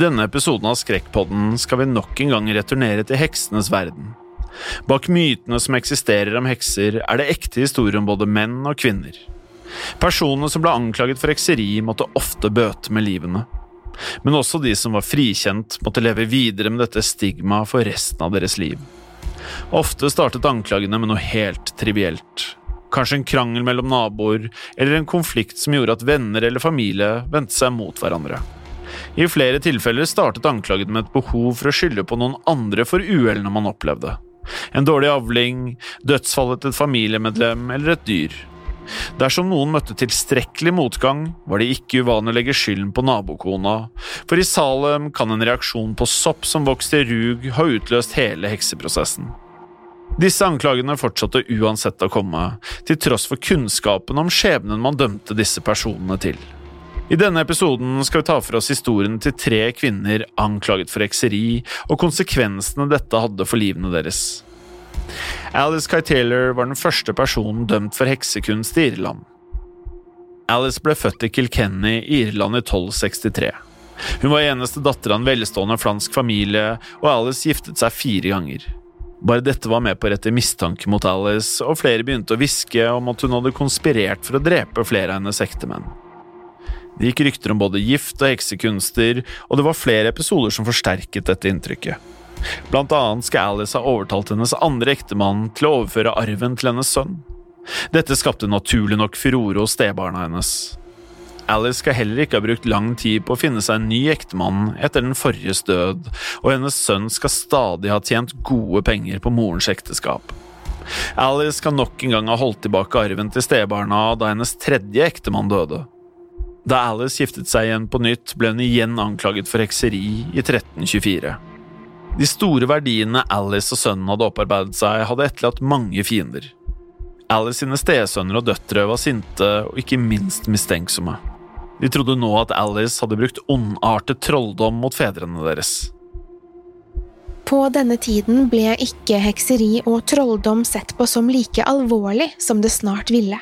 Denne episoden av Skrekkpodden skal vi nok en gang returnere til heksenes verden. Bak mytene som eksisterer om hekser, er det ekte historier om både menn og kvinner. Personene som ble anklaget for hekseri, måtte ofte bøte med livene. Men også de som var frikjent, måtte leve videre med dette stigmaet for resten av deres liv. Ofte startet anklagene med noe helt trivielt. Kanskje en krangel mellom naboer, eller en konflikt som gjorde at venner eller familie vendte seg mot hverandre. I flere tilfeller startet anklagen med et behov for å skylde på noen andre for uhellene man opplevde. En dårlig avling, dødsfallet til et familiemedlem eller et dyr. Dersom noen møtte tilstrekkelig motgang, var det ikke uvanlig å legge skylden på nabokona, for i Salem kan en reaksjon på sopp som vokste i rug, ha utløst hele hekseprosessen. Disse anklagene fortsatte uansett å komme, til tross for kunnskapen om skjebnen man dømte disse personene til. I denne episoden skal vi ta for oss historien til tre kvinner anklaget for hekseri, og konsekvensene dette hadde for livene deres. Alice Kai Taylor var den første personen dømt for heksekunst i Irland. Alice ble født i Kilkenny i Irland i 1263. Hun var eneste datter av en velstående flansk familie, og Alice giftet seg fire ganger. Bare dette var med på å rette mistanke mot Alice, og flere begynte å hviske om at hun hadde konspirert for å drepe flere av hennes ektemenn. Det gikk rykter om både gift og heksekunster, og det var flere episoder som forsterket dette inntrykket. Blant annet skal Alice ha overtalt hennes andre ektemann til å overføre arven til hennes sønn. Dette skapte naturlig nok furore hos stebarna hennes. Alice skal heller ikke ha brukt lang tid på å finne seg en ny ektemann etter den forriges død, og hennes sønn skal stadig ha tjent gode penger på morens ekteskap. Alice skal nok en gang ha holdt tilbake arven til stebarna da hennes tredje ektemann døde. Da Alice giftet seg igjen på nytt, ble hun igjen anklaget for hekseri i 1324. De store verdiene Alice og sønnen hadde opparbeidet seg, hadde etterlatt mange fiender. Alice sine stesønner og døtre var sinte og ikke minst mistenksomme. De trodde nå at Alice hadde brukt ondartet trolldom mot fedrene deres. På denne tiden ble ikke hekseri og trolldom sett på som like alvorlig som det snart ville.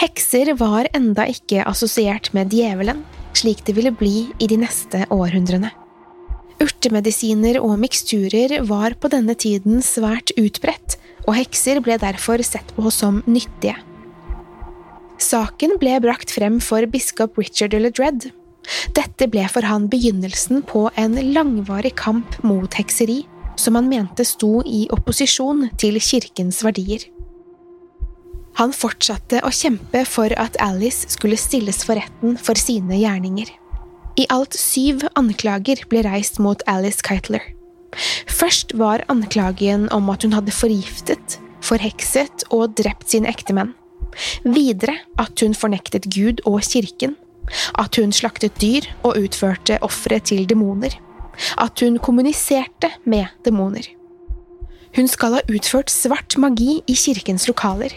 Hekser var enda ikke assosiert med djevelen, slik det ville bli i de neste århundrene. Urtemedisiner og miksturer var på denne tiden svært utbredt, og hekser ble derfor sett på som nyttige. Saken ble brakt frem for biskop Richard Ledred. Dette ble for han begynnelsen på en langvarig kamp mot hekseri, som han mente sto i opposisjon til kirkens verdier. Han fortsatte å kjempe for at Alice skulle stilles for retten for sine gjerninger. I alt syv anklager ble reist mot Alice Keitler. Først var anklagen om at hun hadde forgiftet, forhekset og drept sine ektemenn. Videre at hun fornektet Gud og kirken, at hun slaktet dyr og utførte ofre til demoner, at hun kommuniserte med demoner. Hun skal ha utført svart magi i kirkens lokaler,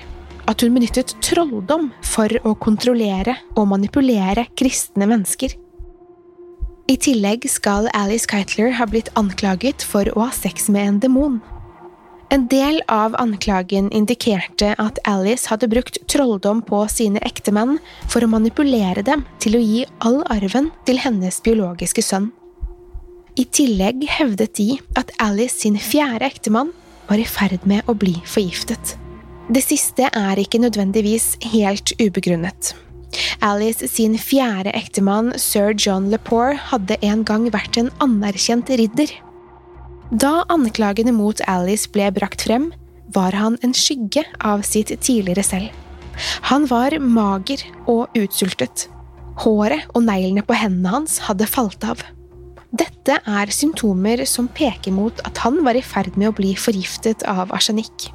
at hun benyttet trolldom for å kontrollere og manipulere kristne mennesker. I tillegg skal Alice Keitler ha blitt anklaget for å ha sex med en demon. En del av anklagen indikerte at Alice hadde brukt trolldom på sine ektemenn for å manipulere dem til å gi all arven til hennes biologiske sønn. I tillegg hevdet de at Alice sin fjerde ektemann var i ferd med å bli forgiftet. Det siste er ikke nødvendigvis helt ubegrunnet. Alice sin fjerde ektemann, sir John Lepore, hadde en gang vært en anerkjent ridder. Da anklagene mot Alice ble brakt frem, var han en skygge av sitt tidligere selv. Han var mager og utsultet. Håret og neglene på hendene hans hadde falt av. Dette er symptomer som peker mot at han var i ferd med å bli forgiftet av arsenikk.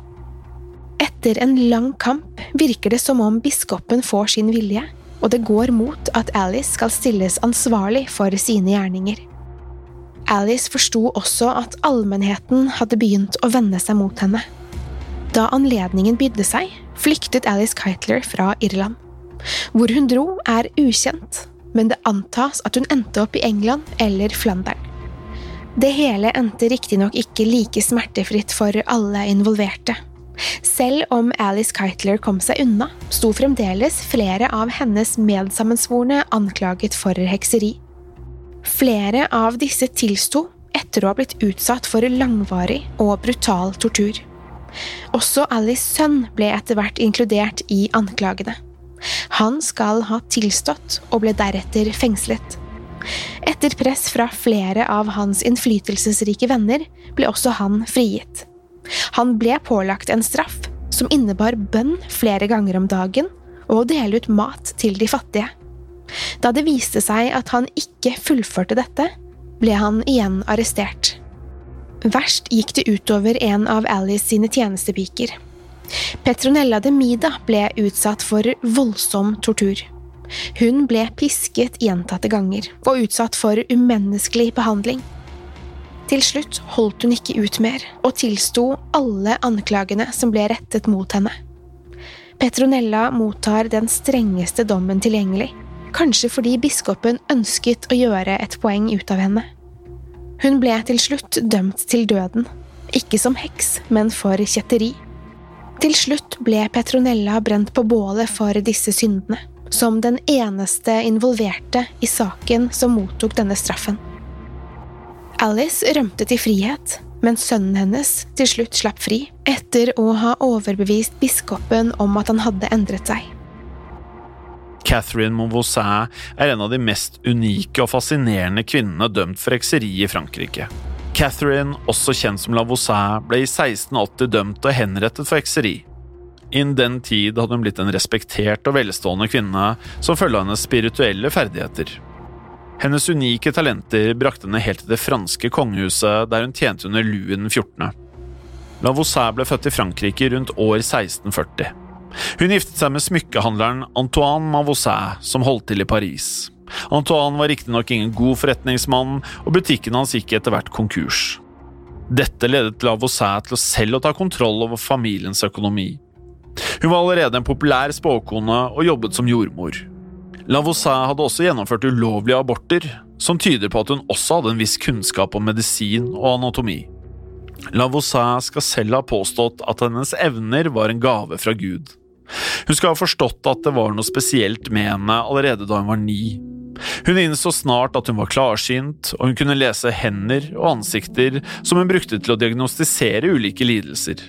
Etter en lang kamp virker det som om biskopen får sin vilje, og det går mot at Alice skal stilles ansvarlig for sine gjerninger. Alice forsto også at allmennheten hadde begynt å vende seg mot henne. Da anledningen bydde seg, flyktet Alice Keitler fra Irland. Hvor hun dro, er ukjent, men det antas at hun endte opp i England eller Flandern. Det hele endte riktignok ikke like smertefritt for alle involverte. Selv om Alice Keitler kom seg unna, sto fremdeles flere av hennes medsammensvorne anklaget for hekseri. Flere av disse tilsto etter å ha blitt utsatt for langvarig og brutal tortur. Også Alice' sønn ble etter hvert inkludert i anklagene. Han skal ha tilstått og ble deretter fengslet. Etter press fra flere av hans innflytelsesrike venner ble også han frigitt. Han ble pålagt en straff som innebar bønn flere ganger om dagen og å dele ut mat til de fattige. Da det viste seg at han ikke fullførte dette, ble han igjen arrestert. Verst gikk det utover en av Alice sine tjenestepiker. Petronella de Mida ble utsatt for voldsom tortur. Hun ble pisket gjentatte ganger og utsatt for umenneskelig behandling. Til slutt holdt hun ikke ut mer, og tilsto alle anklagene som ble rettet mot henne. Petronella mottar den strengeste dommen tilgjengelig, kanskje fordi biskopen ønsket å gjøre et poeng ut av henne. Hun ble til slutt dømt til døden, ikke som heks, men for kjetteri. Til slutt ble Petronella brent på bålet for disse syndene, som den eneste involverte i saken som mottok denne straffen. Alice rømte til frihet, men sønnen hennes til slutt slapp fri etter å ha overbevist biskopen om at han hadde endret seg. Catherine Monvoisin er en av de mest unike og fascinerende kvinnene dømt for hekseri i Frankrike. Catherine, også kjent som Lavoisin, ble i 1680 dømt og henrettet for hekseri. Innen den tid hadde hun blitt en respektert og velstående kvinne som følge av hennes spirituelle ferdigheter. Hennes unike talenter brakte henne helt til det franske kongehuset, der hun tjente under Louis den 14. Lavoisier ble født i Frankrike rundt år 1640. Hun giftet seg med smykkehandleren Antoine Mavoisin, som holdt til i Paris. Antoine var riktignok ingen god forretningsmann, og butikken hans gikk etter hvert konkurs. Dette ledet Lavoisier til å selv å ta kontroll over familiens økonomi. Hun var allerede en populær spåkone og jobbet som jordmor. Lavoisier hadde også gjennomført ulovlige aborter, som tyder på at hun også hadde en viss kunnskap om medisin og anatomi. Lavoisin skal selv ha påstått at hennes evner var en gave fra Gud. Hun skal ha forstått at det var noe spesielt med henne allerede da hun var ni. Hun innså snart at hun var klarsynt, og hun kunne lese hender og ansikter som hun brukte til å diagnostisere ulike lidelser.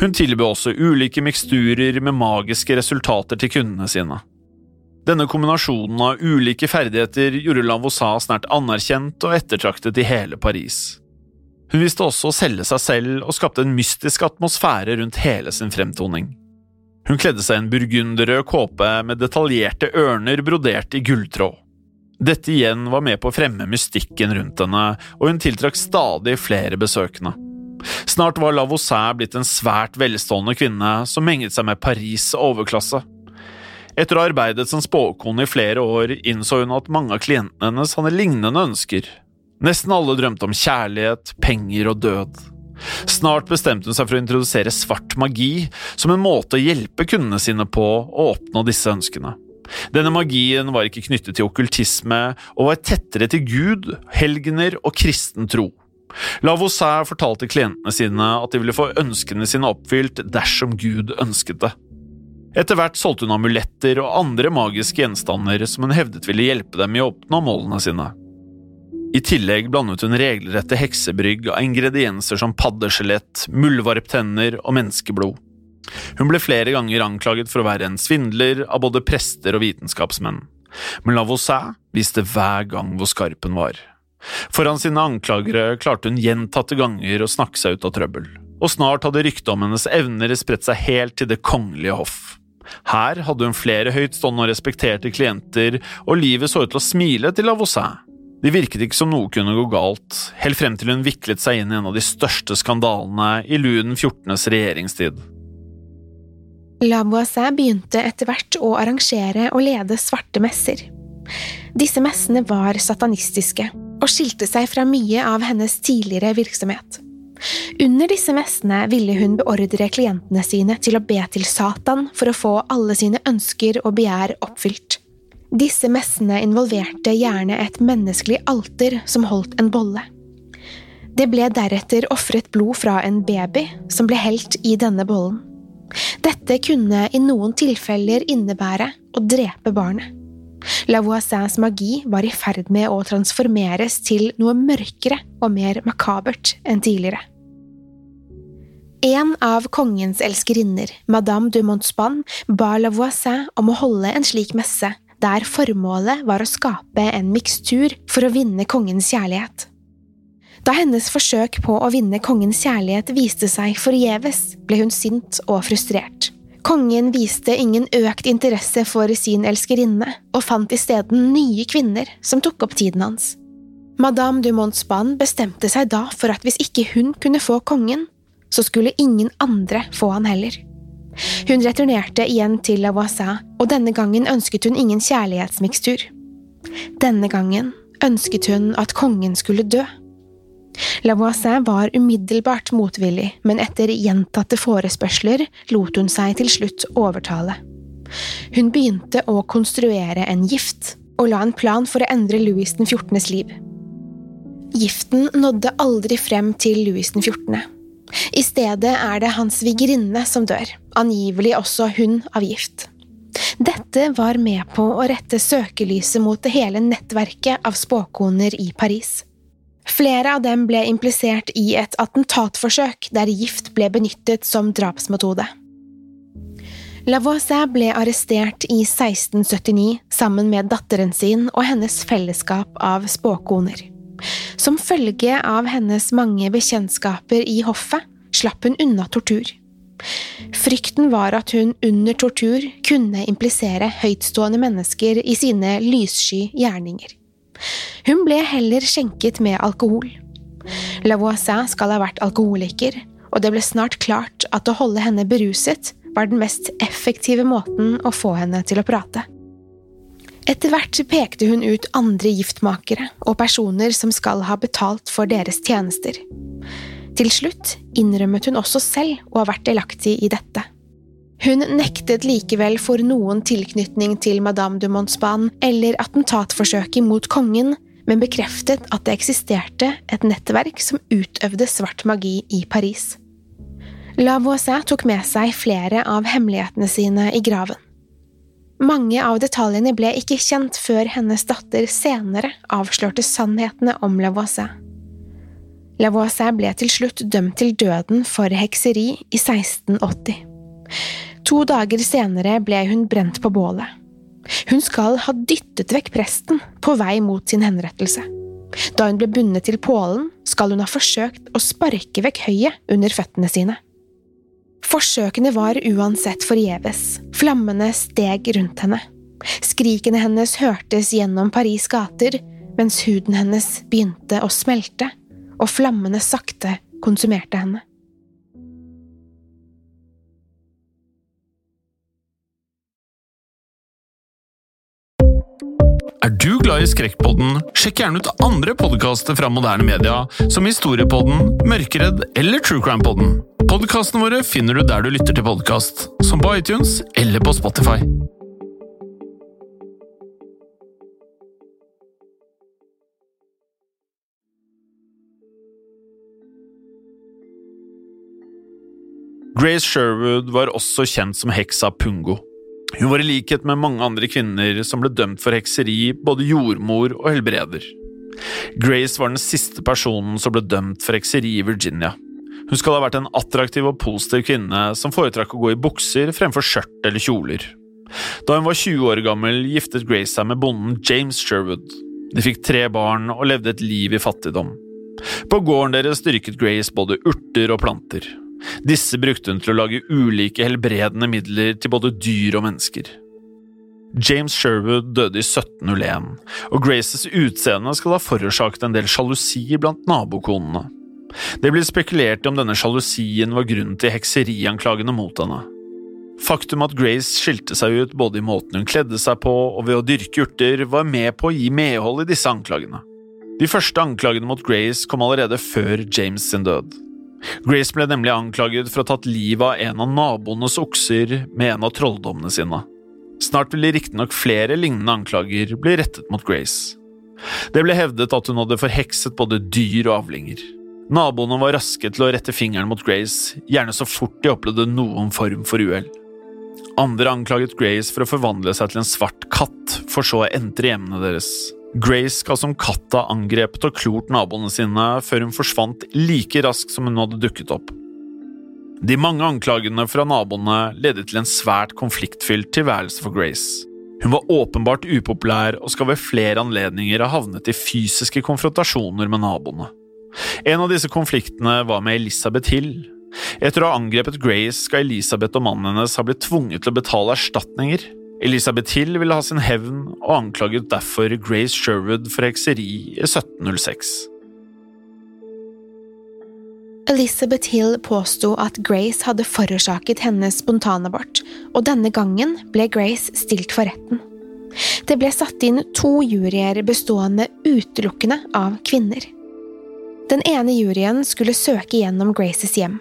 Hun tilbød også ulike miksturer med magiske resultater til kundene sine. Denne kombinasjonen av ulike ferdigheter gjorde Lavosa snart anerkjent og ettertraktet i hele Paris. Hun visste også å selge seg selv og skapte en mystisk atmosfære rundt hele sin fremtoning. Hun kledde seg i en burgunderrød kåpe med detaljerte ørner brodert i gulltråd. Dette igjen var med på å fremme mystikken rundt henne, og hun tiltrakk stadig flere besøkende. Snart var Lavoisin blitt en svært velstående kvinne som menget seg med Paris' overklasse. Etter å ha arbeidet som spåkone i flere år innså hun at mange av klientene hennes hadde lignende ønsker. Nesten alle drømte om kjærlighet, penger og død. Snart bestemte hun seg for å introdusere svart magi som en måte å hjelpe kundene sine på å oppnå disse ønskene. Denne magien var ikke knyttet til okkultisme og var tettere til Gud, helgener og kristen tro. Lavoisier fortalte klientene sine at de ville få ønskene sine oppfylt dersom Gud ønsket det. Etter hvert solgte hun amuletter og andre magiske gjenstander som hun hevdet ville hjelpe dem i å oppnå målene sine. I tillegg blandet hun regelrette heksebrygg av ingredienser som paddeskjelett, muldvarptenner og menneskeblod. Hun ble flere ganger anklaget for å være en svindler av både prester og vitenskapsmenn, men Lavoisin viste hver gang hvor skarp hun var. Foran sine anklagere klarte hun gjentatte ganger å snakke seg ut av trøbbel, og snart hadde ryktet om hennes evner spredt seg helt til det kongelige hoff. Her hadde hun flere høytstående og respekterte klienter, og livet så ut til å smile til Lavoisier. Det virket ikke som noe kunne gå galt, helt frem til hun viklet seg inn i en av de største skandalene i Louis XIVs regjeringstid. Lavoisier begynte etter hvert å arrangere og lede svarte messer. Disse messene var satanistiske og skilte seg fra mye av hennes tidligere virksomhet. Under disse messene ville hun beordre klientene sine til å be til Satan for å få alle sine ønsker og begjær oppfylt. Disse messene involverte gjerne et menneskelig alter som holdt en bolle. Det ble deretter ofret blod fra en baby som ble helt i denne bollen. Dette kunne i noen tilfeller innebære å drepe barnet. Lavoisins magi var i ferd med å transformeres til noe mørkere og mer makabert enn tidligere. En av kongens elskerinner, madame de Montspan, ba Lavoisin om å holde en slik messe der formålet var å skape en mikstur for å vinne kongens kjærlighet. Da hennes forsøk på å vinne kongens kjærlighet viste seg forgjeves, ble hun sint og frustrert. Kongen viste ingen økt interesse for sin elskerinne, og fant isteden nye kvinner som tok opp tiden hans. Madame du Montspan bestemte seg da for at hvis ikke hun kunne få kongen, så skulle ingen andre få han heller. Hun returnerte igjen til Lavoisin, og denne gangen ønsket hun ingen kjærlighetsmikstur. Denne gangen ønsket hun at kongen skulle dø. Lavoisin var umiddelbart motvillig, men etter gjentatte forespørsler lot hun seg til slutt overtale. Hun begynte å konstruere en gift, og la en plan for å endre Louis den 14.s liv. Giften nådde aldri frem til Louis den 14. I stedet er det hans svigerinne som dør, angivelig også hun av gift. Dette var med på å rette søkelyset mot det hele nettverket av spåkoner i Paris. Flere av dem ble implisert i et attentatforsøk der gift ble benyttet som drapsmetode. Lavoisin ble arrestert i 1679 sammen med datteren sin og hennes fellesskap av spåkoner. Som følge av hennes mange bekjentskaper i hoffet slapp hun unna tortur. Frykten var at hun under tortur kunne implisere høytstående mennesker i sine lyssky gjerninger. Hun ble heller skjenket med alkohol. Lavoisin skal ha vært alkoholiker, og det ble snart klart at å holde henne beruset var den mest effektive måten å få henne til å prate. Etter hvert pekte hun ut andre giftmakere og personer som skal ha betalt for deres tjenester. Til slutt innrømmet hun også selv å ha vært delaktig i dette. Hun nektet likevel for noen tilknytning til Madame de Montespan eller attentatforsøket mot kongen, men bekreftet at det eksisterte et nettverk som utøvde svart magi i Paris. La Voisin tok med seg flere av hemmelighetene sine i graven. Mange av detaljene ble ikke kjent før hennes datter senere avslørte sannhetene om Lavoisin. Lavoisin ble til slutt dømt til døden for hekseri i 1680. To dager senere ble hun brent på bålet. Hun skal ha dyttet vekk presten på vei mot sin henrettelse. Da hun ble bundet til pålen, skal hun ha forsøkt å sparke vekk høyet under føttene sine. Forsøkene var uansett forgjeves. Flammene steg rundt henne. Skrikene hennes hørtes gjennom Paris' gater, mens huden hennes begynte å smelte, og flammene sakte konsumerte henne. Er du glad i Skrekkpodden? Sjekk gjerne ut andre podkaster fra moderne media, som Historiepodden, Mørkeredd eller True Crime-podden. Podkastene våre finner du der du lytter til podkast, som på iTunes eller på Spotify. Grace Sherwood var også kjent som heksa Pungo. Hun var i likhet med mange andre kvinner som ble dømt for hekseri, både jordmor og helbreder. Grace var den siste personen som ble dømt for hekseri i Virginia. Hun skal ha vært en attraktiv og positiv kvinne som foretrakk å gå i bukser fremfor skjørt eller kjoler. Da hun var 20 år gammel, giftet Grace seg med bonden James Sherwood. De fikk tre barn og levde et liv i fattigdom. På gården deres dyrket Grace både urter og planter. Disse brukte hun til å lage ulike helbredende midler til både dyr og mennesker. James Sherwood døde i 1701, og Graces utseende skal ha forårsaket en del sjalusi blant nabokonene. Det blir spekulert i om denne sjalusien var grunnen til hekserianklagene mot henne. Faktum at Grace skilte seg ut både i måten hun kledde seg på og ved å dyrke urter, var med på å gi medhold i disse anklagene. De første anklagene mot Grace kom allerede før James sin død. Grace ble nemlig anklaget for å ha tatt livet av en av naboenes okser med en av trolldommene sine. Snart ville riktignok flere lignende anklager bli rettet mot Grace. Det ble hevdet at hun hadde forhekset både dyr og avlinger. Naboene var raske til å rette fingeren mot Grace, gjerne så fort de opplevde noen form for uhell. Andre anklaget Grace for å forvandle seg til en svart katt, for så å entre hjemmene deres. Grace skal som katta angrepet og klort naboene sine før hun forsvant like raskt som hun hadde dukket opp. De mange anklagene fra naboene ledet til en svært konfliktfylt tilværelse for Grace. Hun var åpenbart upopulær og skal ved flere anledninger ha havnet i fysiske konfrontasjoner med naboene. En av disse konfliktene var med Elisabeth Hill. Etter å ha angrepet Grace skal Elisabeth og mannen hennes ha blitt tvunget til å betale erstatninger, Elisabeth Hill ville ha sin hevn, og anklaget derfor Grace Sherwood for hekseri i 1706. Elizabeth Hill påsto at Grace hadde forårsaket hennes spontanabort, og denne gangen ble Grace stilt for retten. Det ble satt inn to juryer bestående utelukkende av kvinner. Den ene juryen skulle søke gjennom Graces hjem.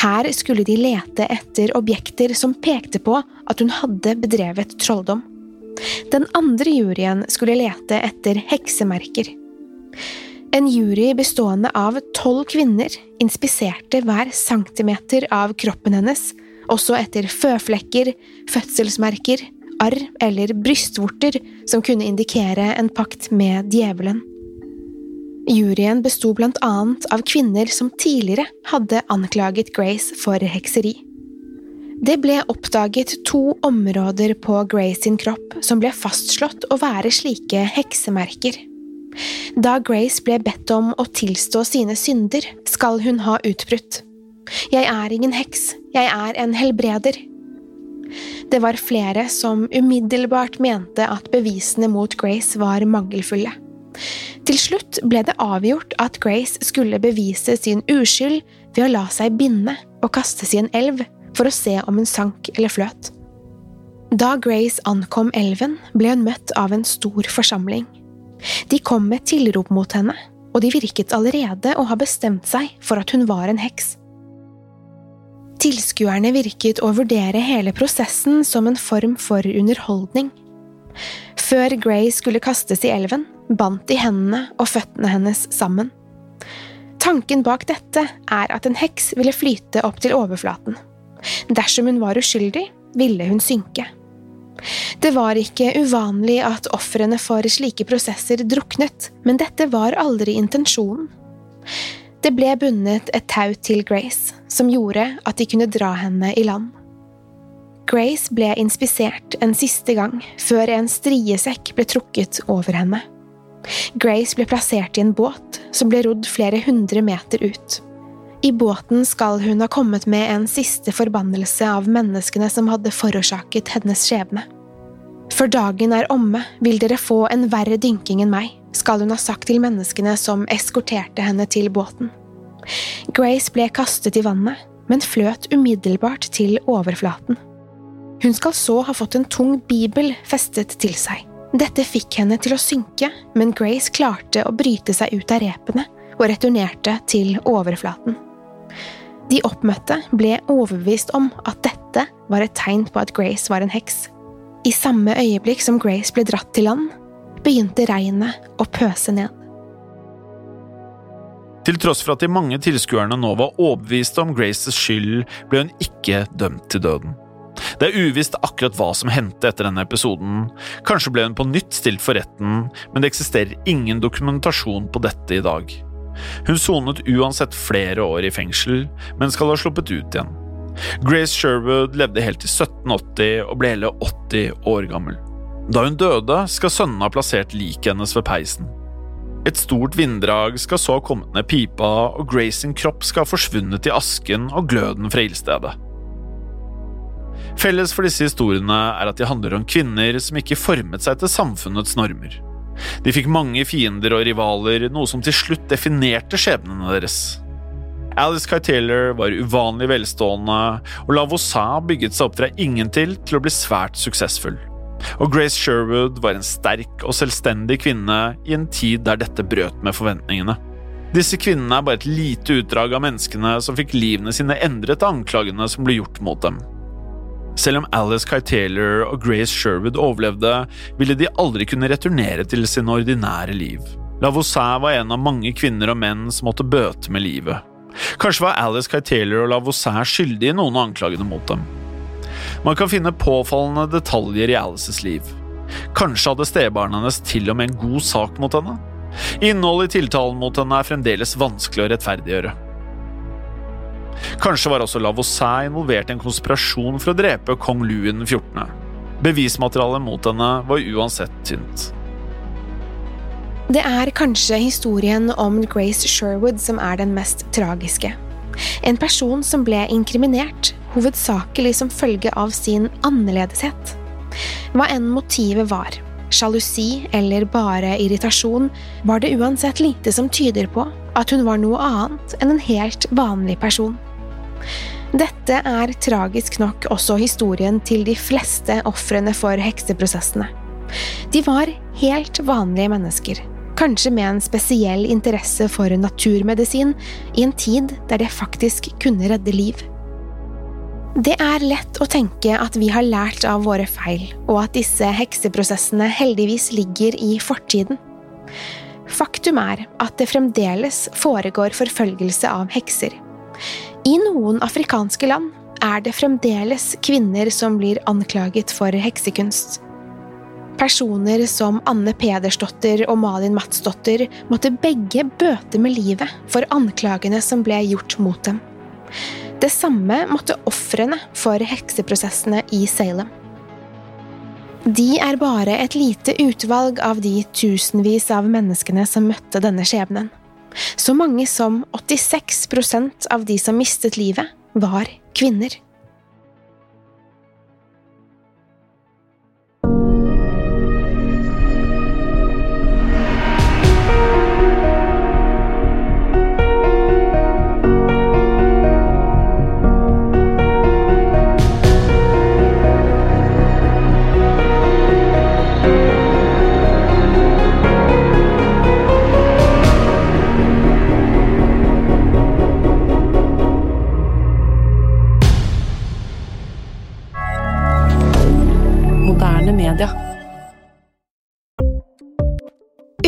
Her skulle de lete etter objekter som pekte på at hun hadde bedrevet trolldom. Den andre juryen skulle lete etter heksemerker. En jury bestående av tolv kvinner inspiserte hver centimeter av kroppen hennes, også etter føflekker, fødselsmerker, arr eller brystvorter som kunne indikere en pakt med djevelen. Juryen besto blant annet av kvinner som tidligere hadde anklaget Grace for hekseri. Det ble oppdaget to områder på Grace sin kropp som ble fastslått å være slike heksemerker. Da Grace ble bedt om å tilstå sine synder, skal hun ha utbrutt. Jeg er ingen heks, jeg er en helbreder. Det var flere som umiddelbart mente at bevisene mot Grace var mangelfulle. Til slutt ble det avgjort at Grace skulle bevise sin uskyld ved å la seg binde og kastes i en elv for å se om hun sank eller fløt. Da Grace ankom elven, ble hun møtt av en stor forsamling. De kom med tilrop mot henne, og de virket allerede å ha bestemt seg for at hun var en heks. Tilskuerne virket å vurdere hele prosessen som en form for underholdning. Før Grace skulle kastes i elven, bandt de hendene og føttene hennes sammen. Tanken bak dette er at en heks ville flyte opp til overflaten. Dersom hun var uskyldig, ville hun synke. Det var ikke uvanlig at ofrene for slike prosesser druknet, men dette var aldri intensjonen. Det ble bundet et tau til Grace, som gjorde at de kunne dra henne i land. Grace ble inspisert en siste gang før en striesekk ble trukket over henne. Grace ble plassert i en båt som ble rodd flere hundre meter ut. I båten skal hun ha kommet med en siste forbannelse av menneskene som hadde forårsaket hennes skjebne. Før dagen er omme, vil dere få en verre dynking enn meg, skal hun ha sagt til menneskene som eskorterte henne til båten. Grace ble kastet i vannet, men fløt umiddelbart til overflaten. Hun skal så ha fått en tung bibel festet til seg. Dette fikk henne til å synke, men Grace klarte å bryte seg ut av repene og returnerte til overflaten. De oppmøtte ble overbevist om at dette var et tegn på at Grace var en heks. I samme øyeblikk som Grace ble dratt til land, begynte regnet å pøse ned. Til tross for at de mange tilskuerne nå var overbeviste om Graces skyld, ble hun ikke dømt til døden. Det er uvisst akkurat hva som hendte etter denne episoden. Kanskje ble hun på nytt stilt for retten, men det eksisterer ingen dokumentasjon på dette i dag. Hun sonet uansett flere år i fengsel, men skal ha sluppet ut igjen. Grace Sherwood levde helt til 1780 og ble hele 80 år gammel. Da hun døde, skal sønnene ha plassert liket hennes ved peisen. Et stort vinddrag skal så ha kommet ned pipa, og Grace sin kropp skal ha forsvunnet i asken og gløden fra ildstedet. Felles for disse historiene er at de handler om kvinner som ikke formet seg til samfunnets normer. De fikk mange fiender og rivaler, noe som til slutt definerte skjebnene deres. Alice Kay Taylor var uvanlig velstående, og Lavoisin bygget seg opp fra ingen til til å bli svært suksessfull. Og Grace Sherwood var en sterk og selvstendig kvinne i en tid der dette brøt med forventningene. Disse kvinnene er bare et lite utdrag av menneskene som fikk livene sine endret av anklagene som ble gjort mot dem. Selv om Alice Kay Taylor og Grace Sherwood overlevde, ville de aldri kunne returnere til sine ordinære liv. Lavoisin var en av mange kvinner og menn som måtte bøte med livet. Kanskje var Alice Kay Taylor og Lavoisin skyldige i noen av anklagene mot dem. Man kan finne påfallende detaljer i Alices liv. Kanskje hadde stebarnet hennes til og med en god sak mot henne? Innholdet i tiltalen mot henne er fremdeles vanskelig å rettferdiggjøre. Kanskje var også Lavoisin involvert i en konspirasjon for å drepe kong Louis den 14. Bevismaterialet mot henne var uansett tynt. Det er kanskje historien om Grace Sherwood som er den mest tragiske. En person som ble inkriminert, hovedsakelig som følge av sin annerledeshet. Hva enn motivet var, sjalusi eller bare irritasjon, var det uansett lite som tyder på at hun var noe annet enn en helt vanlig person. Dette er tragisk nok også historien til de fleste ofrene for hekseprosessene. De var helt vanlige mennesker, kanskje med en spesiell interesse for naturmedisin i en tid der det faktisk kunne redde liv. Det er lett å tenke at vi har lært av våre feil, og at disse hekseprosessene heldigvis ligger i fortiden. Faktum er at det fremdeles foregår forfølgelse av hekser. I noen afrikanske land er det fremdeles kvinner som blir anklaget for heksekunst. Personer som Anne Pedersdotter og Malin Matsdotter måtte begge bøte med livet for anklagene som ble gjort mot dem. Det samme måtte ofrene for hekseprosessene i Salem. De er bare et lite utvalg av de tusenvis av menneskene som møtte denne skjebnen. Så mange som 86% av de som mistet livet, var kvinner.